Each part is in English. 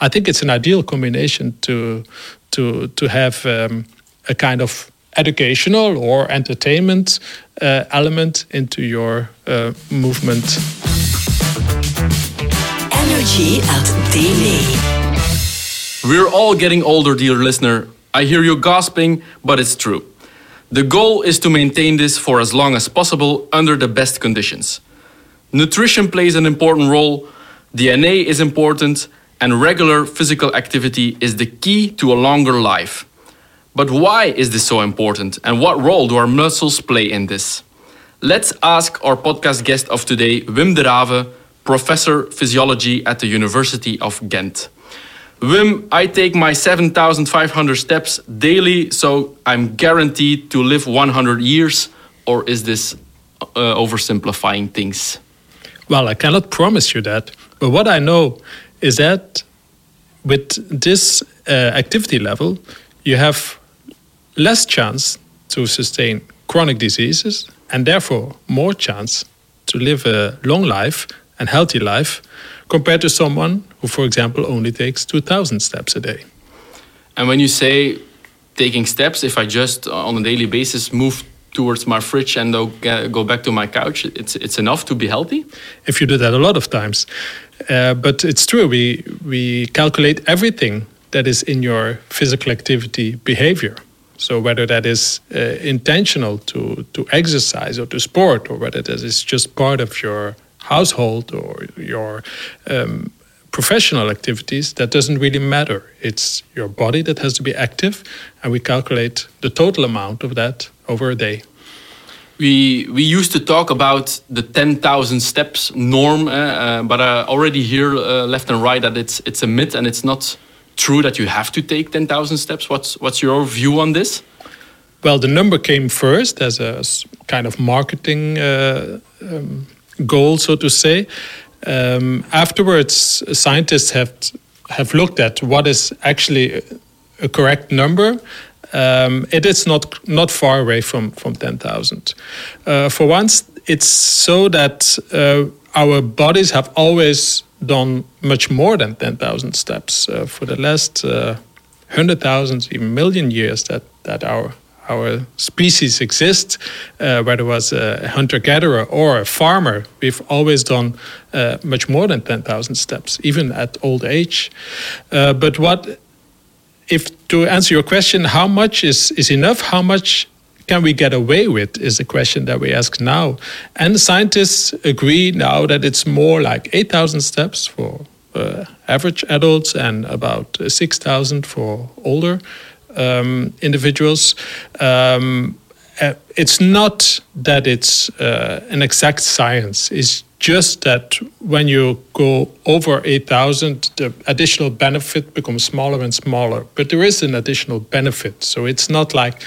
I think it's an ideal combination to to to have um, a kind of educational or entertainment uh, element into your uh, movement. Energy at Deme. We're all getting older, dear listener. I hear you gasping, but it's true. The goal is to maintain this for as long as possible under the best conditions. Nutrition plays an important role, DNA is important, and regular physical activity is the key to a longer life. But why is this so important, and what role do our muscles play in this? Let's ask our podcast guest of today, Wim Derave, professor physiology at the University of Ghent. Wim, I take my 7,500 steps daily, so I'm guaranteed to live 100 years, or is this uh, oversimplifying things? Well, I cannot promise you that, but what I know is that with this uh, activity level, you have less chance to sustain chronic diseases and therefore more chance to live a long life and healthy life compared to someone who, for example, only takes 2,000 steps a day. And when you say taking steps, if I just uh, on a daily basis move towards my fridge and go back to my couch, it's, it's enough to be healthy? If you do that a lot of times. Uh, but it's true, we, we calculate everything that is in your physical activity behavior. So whether that is uh, intentional to, to exercise or to sport, or whether that is just part of your household or your um, professional activities, that doesn't really matter. It's your body that has to be active, and we calculate the total amount of that over a day. We, we used to talk about the 10,000 steps norm, uh, uh, but I already hear uh, left and right that it's, it's a myth and it's not true that you have to take 10,000 steps. What's, what's your view on this? Well, the number came first as a kind of marketing uh, um, goal, so to say. Um, afterwards, scientists have have looked at what is actually a correct number. Um, it is not not far away from from ten thousand. Uh, for once, it's so that uh, our bodies have always done much more than ten thousand steps uh, for the last uh, hundred thousand, even million years that that our our species exists, uh, whether it was a hunter gatherer or a farmer, we've always done uh, much more than 10,000 steps, even at old age. But what, if to answer your question, how much is, is enough? How much can we get away with is the question that we ask now. And scientists agree now that it's more like 8,000 steps for uh, average adults and about 6,000 for older um, individuals. Um, uh, it's not that it's uh, an exact science. It's just that when you go over 8,000, the additional benefit becomes smaller and smaller. But there is an additional benefit. So it's not like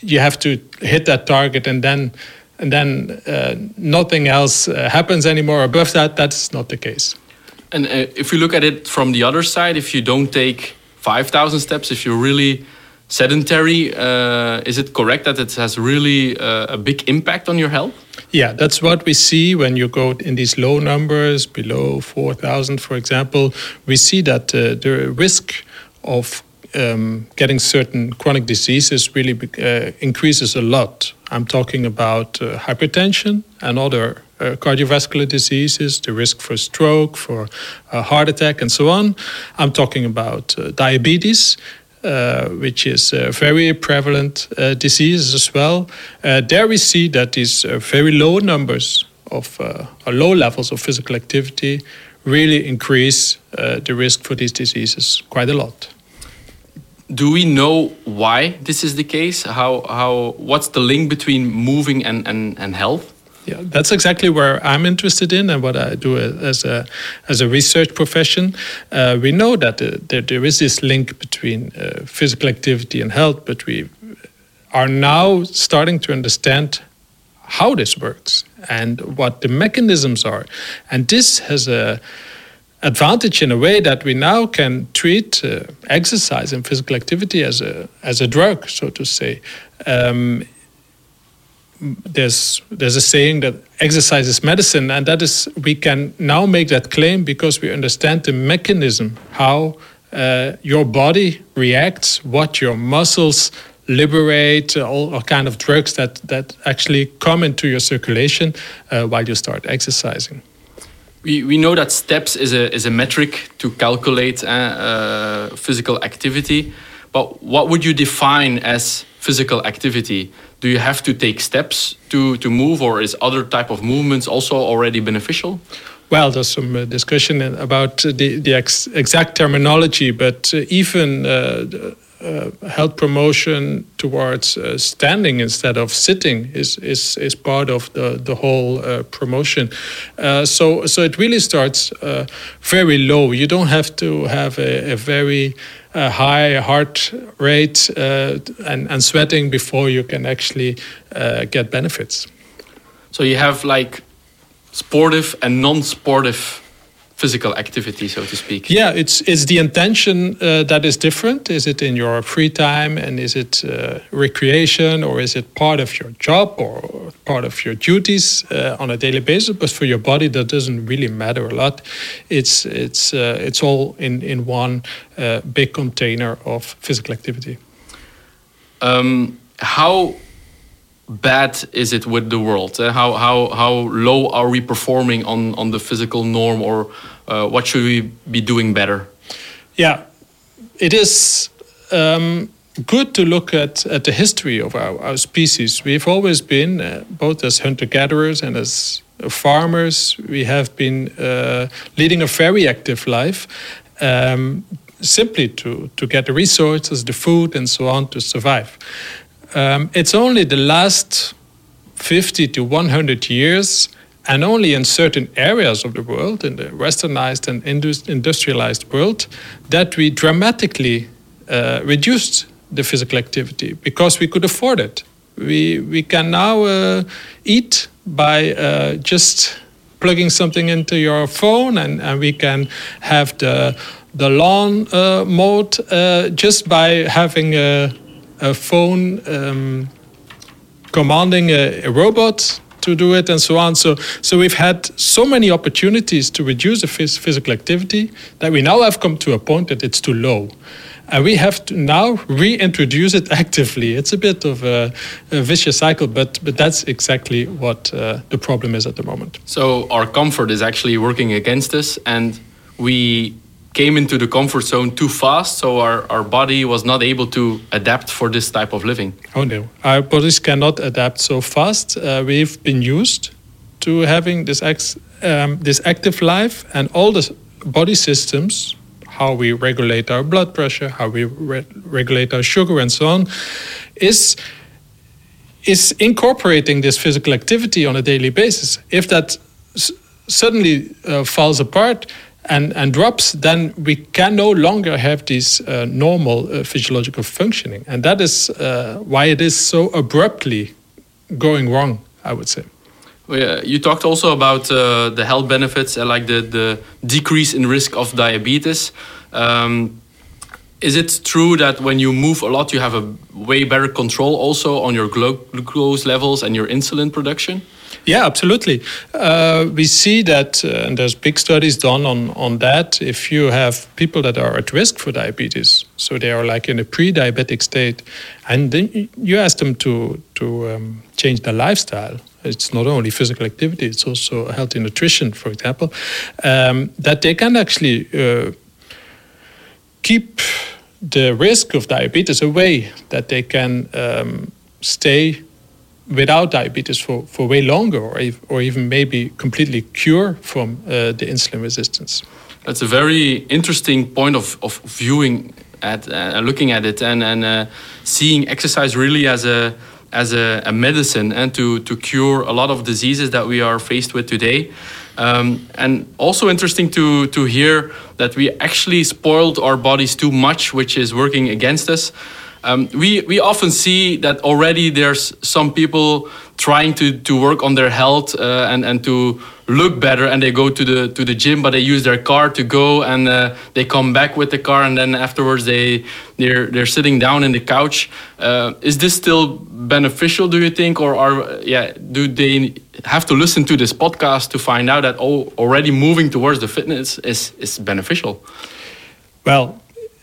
you have to hit that target and then and then uh, nothing else uh, happens anymore above that. That's not the case. And uh, if you look at it from the other side, if you don't take 5,000 steps, if you're really sedentary, uh, is it correct that it has really uh, a big impact on your health? Yeah, that's what we see when you go in these low numbers, below 4,000, for example. We see that uh, the risk of um, getting certain chronic diseases really uh, increases a lot. I'm talking about uh, hypertension and other uh, cardiovascular diseases, the risk for stroke, for uh, heart attack, and so on. I'm talking about uh, diabetes. Uh, which is a very prevalent uh, disease as well. Uh, there we see that these very low numbers of low levels of physical activity really increase the risk for these diseases quite a lot do we know why this is the case? How how what's the link between moving and and, and health? Yeah, that's exactly where I'm interested in and what I do as a as a research profession. Uh, we know that uh, there, there is this link between uh, physical activity and health, but we are now starting to understand how this works and what the mechanisms are, and this has a advantage in a way that we now can treat uh, exercise and physical activity as a as a drug, so to say. Um, there's there's a saying that exercise is medicine, and that is we can now make that claim because we understand the mechanism how uh, your body reacts, what your muscles liberate, all, all, kind of drugs that that actually come into your circulation uh, while you start exercising. We, we know that steps is a, is a metric to calculate uh, uh physical activity, but what would you define as physical activity? Do you have to take steps to, to move or is other type of movements also already beneficial well there's some uh, discussion about the, the ex exact terminology but uh, even uh, uh health promotion towards uh, standing instead of sitting is is, is part of the the whole uh, promotion. so so it really starts very low. You don't have to have a, a very a high heart rate uh, and, and sweating before you can actually uh, get benefits. So you have like sportive and non-sportive physical activity, so to speak. Yeah, it's it's the intention uh, that is different. Is it in your free time, and is it uh, recreation, or is it part of your job or part of your duties uh, on a daily basis? But for your body, that doesn't really matter a lot. It's it's uh, it's all in in one uh, big container of physical activity. Um, how bad is it with the world? Uh, how how how low are we performing on on the physical norm, or uh, what should we be doing better? Yeah, it is. Um, good to look at, at the history of our, our species. We've always been, uh, both as hunter gatherers and as farmers, we have been uh, leading a very active life. Um, simply to, to get the resources, the food, and so on to survive. Um, it's only the last 50 to 100 years, and only in certain areas of the world, in the westernized and industrialized world, that we dramatically uh, reduced the physical activity because we could afford it. We, we can now uh, eat by uh, just plugging something into your phone, and, and we can have the, the lawn uh, mode uh, just by having a a phone um, commanding a, a, robot to do it and so on. So, so we've had so many opportunities to reduce the phys physical activity that we now have come to a point that it's too low. And we have to now reintroduce it actively. It's a bit of a, a vicious cycle, but, but that's exactly what uh, the problem is at the moment. So our comfort is actually working against us, and we came into the comfort zone too fast, so our, our body was not able to adapt for this type of living. Oh no, our bodies cannot adapt so fast. Uh, we've been used to having this ex, um, this active life, and all the body systems, how we regulate our blood pressure, how we re regulate our sugar, and so on, is is incorporating this physical activity on a daily basis. If that suddenly uh, falls apart, and, and drops, then we can no longer have this uh, normal uh, physiological functioning. And that is uh, why it is so abruptly going wrong, I would say. Well, yeah, you talked also about uh, the health benefits and like the, the decrease in risk of diabetes. Um, is it true that when you move a lot, you have a way better control also on your glucose levels and your insulin production? Yeah, absolutely. Uh, we see that, uh, and there's big studies done on, on that. If you have people that are at risk for diabetes, so they are like in a pre-diabetic state, and then you ask them to to um, change their lifestyle. It's not only physical activity; it's also healthy nutrition, for example. Um, that they can actually uh, keep the risk of diabetes away. That they can um, stay without diabetes for, for way longer or, or even maybe completely cure from uh, the insulin resistance. That's a very interesting point of, of viewing at uh, looking at it and, and uh, seeing exercise really as a as a, a, medicine and to, to cure a lot of diseases that we are faced with today. Um, and also interesting to, to hear that we actually spoiled our bodies too much, which is working against us. Um, we, we often see that already there's some people trying to, to work on their health uh, and, and to look better and they go to the to the gym, but they use their car to go and uh, they come back with the car and then afterwards they they're they're sitting down in the couch. Uh, is this still beneficial? Do you think, or are yeah? Do they have to listen to this podcast to find out that oh, already moving towards the fitness is is beneficial? Well,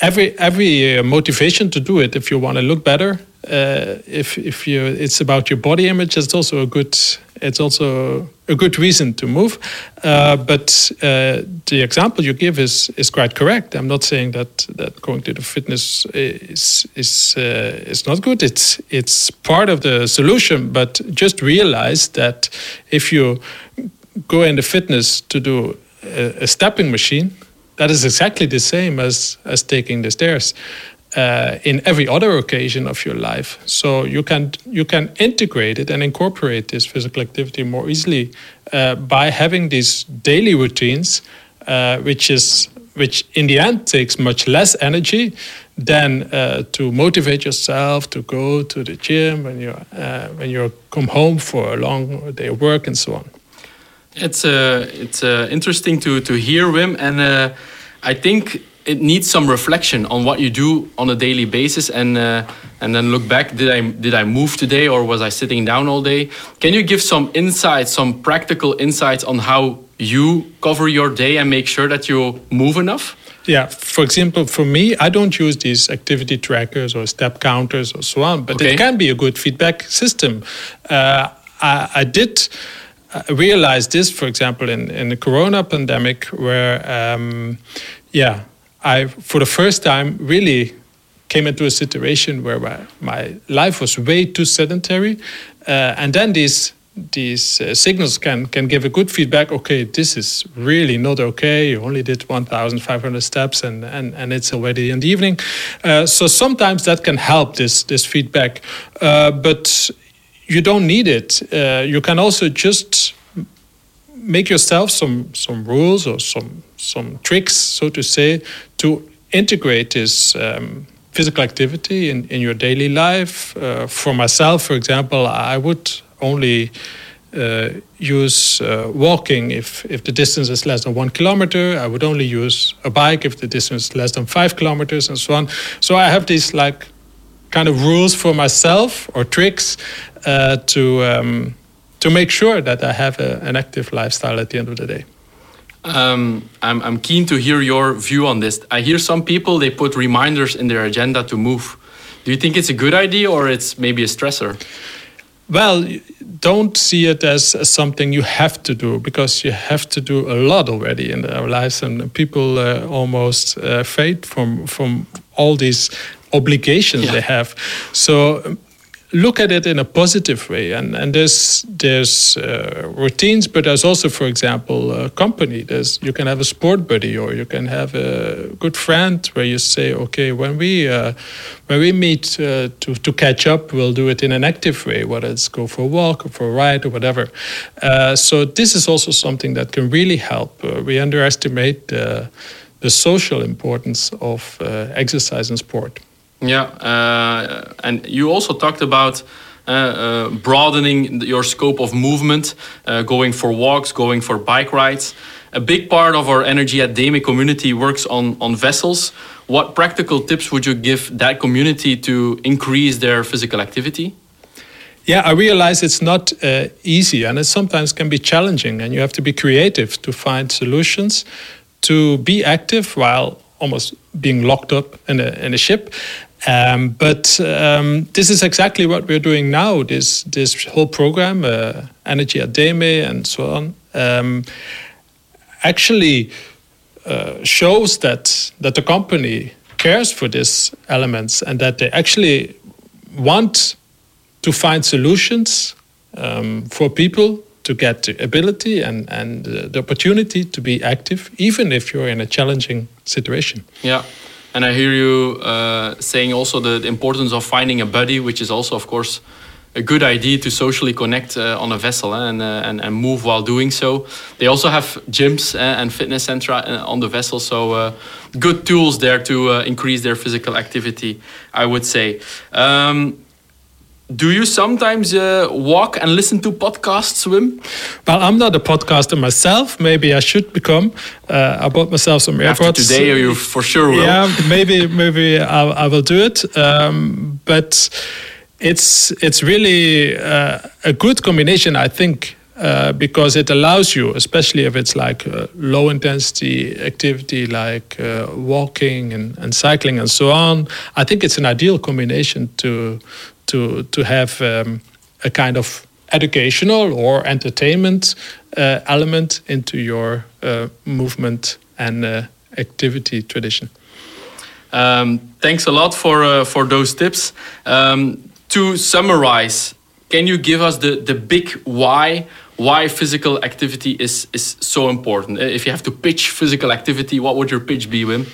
every every uh, motivation to do it if you want to look better uh, if if you it's about your body image it's also a good it's also a good reason to move. Uh, but uh, the example you give is is quite correct. I'm not saying that that going to the fitness is is uh, is not good. It's it's part of the solution but just realize that if you go into fitness to do a, a stepping machine that is exactly the same as as taking the stairs uh, in every other occasion of your life. So you can you can integrate it and incorporate this physical activity more easily uh, by having these daily routines, uh, which is which in the end takes much less energy than uh, to motivate yourself to go to the gym when you uh, when you come home for a long day of work and so on. It's uh, it's uh, interesting to to hear Wim, and uh, I think it needs some reflection on what you do on a daily basis, and uh, and then look back. Did I did I move today, or was I sitting down all day? Can you give some insights, some practical insights on how you cover your day and make sure that you move enough? Yeah, for example, for me, I don't use these activity trackers or step counters or so on, but okay. it can be a good feedback system. Uh, I, I did realized this, for example, in, in the corona pandemic, where, um, yeah, I, for the first time, really came into a situation where my, my life was way too sedentary. Uh, and then these these uh, signals can can give a good feedback. Okay this is really not okay. You only did 1500 steps and and, and it's already in the evening. Uh, so sometimes that can help this this feedback. Uh, but you don't need it. Uh, you can also just make yourself some some rules or some some tricks, so to say, to integrate this um, physical activity in, in your daily life. Uh, for myself, for example, I would only uh, use uh, walking if, if the distance is less than one kilometer. I would only use a bike if the distance is less than five kilometers, and so on. So I have these like kind of rules for myself or tricks uh, to um, to make sure that I have a, an active lifestyle at the end of the day. Um, I'm, I'm keen to hear your view on this. I hear some people they put reminders in their agenda to move. Do you think it's a good idea or it's maybe a stressor? Well, don't see it as, as something you have to do because you have to do a lot already in our lives, and people uh, almost uh, fade from from all these obligations yeah. they have. So look at it in a positive way. And and there's there's uh, routines but there's also for example a company. There's you can have a sport buddy or you can have a good friend where you say okay when we uh, when we meet uh, to to catch up we'll do it in an active way whether it's go for a walk or for a ride or whatever. Uh, so this is also something that can really help. Uh, we underestimate the the social importance of uh, exercise and sport yeah, uh, and you also talked about uh, uh, broadening your scope of movement, uh, going for walks, going for bike rides. A big part of our Energy at Deme community works on, on vessels. What practical tips would you give that community to increase their physical activity? Yeah, I realize it's not uh, easy and it sometimes can be challenging, and you have to be creative to find solutions to be active while almost being locked up in a, in a ship um, but um, this is exactly what we're doing now. This this whole program, uh, Energy at Deme, and so on, um, actually uh, shows that that the company cares for these elements and that they actually want to find solutions um, for people to get the ability and and uh, the opportunity to be active, even if you're in a challenging situation. Yeah. And I hear you uh, saying also the, the, importance of finding a buddy, which is also, of course, a good idea to socially connect uh, on a vessel eh, and, uh, and, and move while doing so. They also have gyms eh, and fitness centra uh, on the vessel, so uh, good tools there to uh, increase their physical activity, I would say. Um, do you sometimes uh, walk and listen to podcasts, Wim? Well, I'm not a podcaster myself. Maybe I should become. Uh, I bought myself some AirPods. After today, you for sure will. Yeah, maybe maybe I, I will do it. Um, but it's it's really uh, a good combination, I think, uh, because it allows you, especially if it's like low intensity activity like uh, walking and, and cycling and so on. I think it's an ideal combination to to to have um, a kind of educational or entertainment uh, element into your uh, movement and uh, activity tradition. Um, thanks a lot for uh, for those tips. Um, to summarize, can you give us the the big why? Why physical activity is is so important? Eh, if you have to pitch physical activity, what would your pitch be, Wim?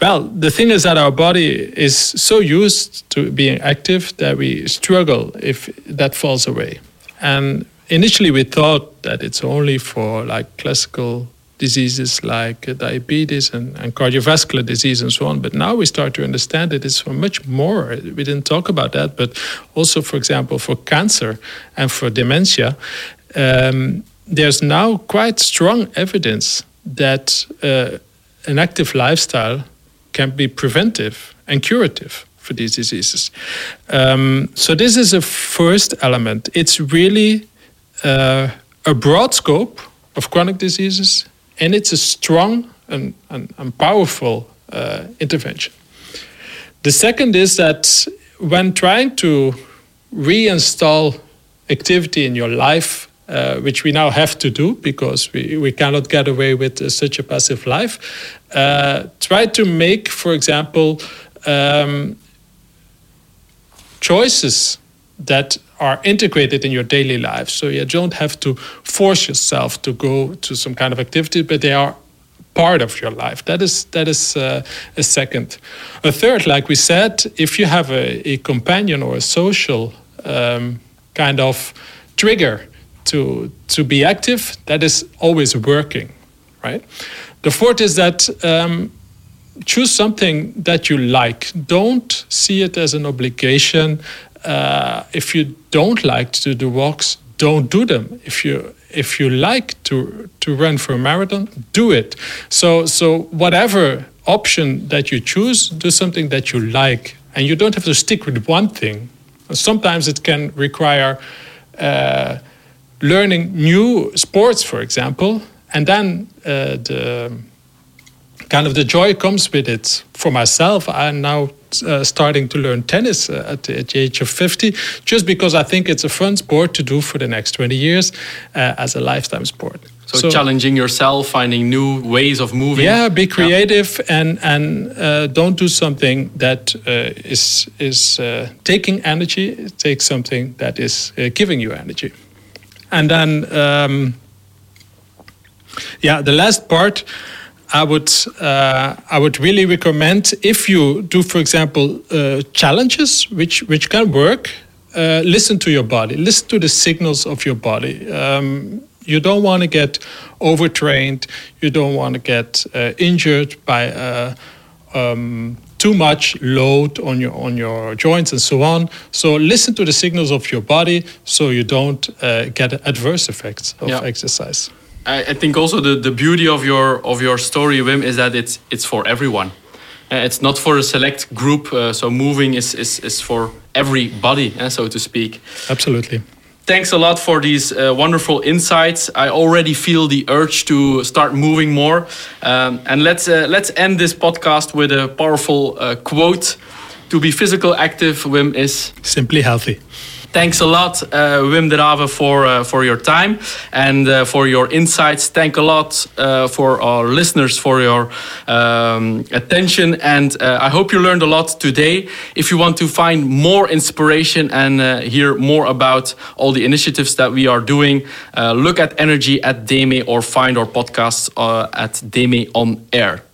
Well, the thing is that our body is so used to being active that we struggle if that falls away. And initially, we thought that it's only for like classical diseases like uh, diabetes and, and, cardiovascular disease and so on. But now we start to understand that it's for much more. We didn't talk about that, but also, for example, for cancer and for dementia, um, there's now quite strong evidence that uh, an active lifestyle can be preventive and curative for these diseases. Um, so this is a first element. It's really uh, a broad scope of chronic diseases, and it's a strong and, and, and powerful uh, intervention. The second is that when trying to reinstall activity in your life uh, which we now have to do because we, we cannot get away with uh, such a passive life. Uh, try to make, for example, um, choices that are integrated in your daily life. So you don't have to force yourself to go to some kind of activity, but they are part of your life. That is that is uh, a second. A third, like we said, if you have a, a companion or a social um, kind of trigger to to be active, that is always working, right? The fourth is that um, choose something that you like. Don't see it as an obligation. Uh, if you don't like to do walks, don't do them. If you if you like to to run for a marathon, do it. So so whatever option that you choose, do something that you like, and you don't have to stick with one thing. Sometimes it can require. Uh, learning new sports, for example, and then uh, the kind of the joy comes with it. For myself, I'm now uh, starting to learn tennis uh, at, the, at, the, age of 50, just because I think it's a fun sport to do for the next 20 years uh, as a lifetime sport. So, so, challenging yourself, finding new ways of moving. Yeah, be creative yeah. and and uh, don't do something that uh, is is taking energy. Take something that is giving you energy. And then, um, yeah, the last part. I would uh, I would really recommend if you do, for example, uh, challenges which which can work. Uh, listen to your body. Listen to the signals of your body. Um, you don't want to get overtrained. You don't want to get uh, injured by uh, um, too much load on your on your joints and so on. So listen to the signals of your body so you don't uh, get adverse effects of yeah. exercise. I, I, think also the, the beauty of your of your story, Wim, is that it's it's for everyone. Uh, it's not for a select group. Uh, so moving is, is is for everybody, uh, so to speak. Absolutely thanks a lot for these uh, wonderful insights. I already feel the urge to start moving more. Um, and let's uh, let's end this podcast with a powerful uh, quote: "To be physical active, Wim is simply healthy." Thanks a lot, uh, Wim Derave, for uh, for your time and uh, for your insights. Thank a lot uh, for our listeners for your um, attention, and uh, I hope you learned a lot today. If you want to find more inspiration and uh, hear more about all the initiatives that we are doing, look at Energy at Deme or find our podcasts at Deme on Air.